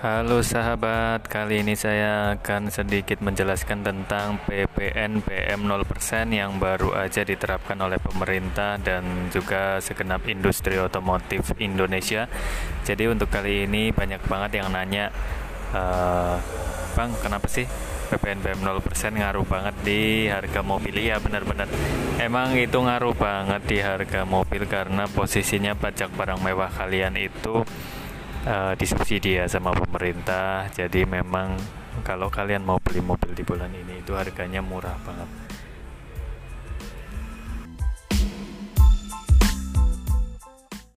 Halo sahabat, kali ini saya akan sedikit menjelaskan tentang PPN PM 0% yang baru aja diterapkan oleh pemerintah dan juga segenap industri otomotif Indonesia. Jadi untuk kali ini banyak banget yang nanya, e, Bang kenapa sih PPN PM 0% ngaruh banget di harga mobil? Iya benar-benar, emang itu ngaruh banget di harga mobil karena posisinya pajak barang mewah kalian itu uh, disubsidi ya sama pemerintah. Jadi memang kalau kalian mau beli mobil di bulan ini itu harganya murah banget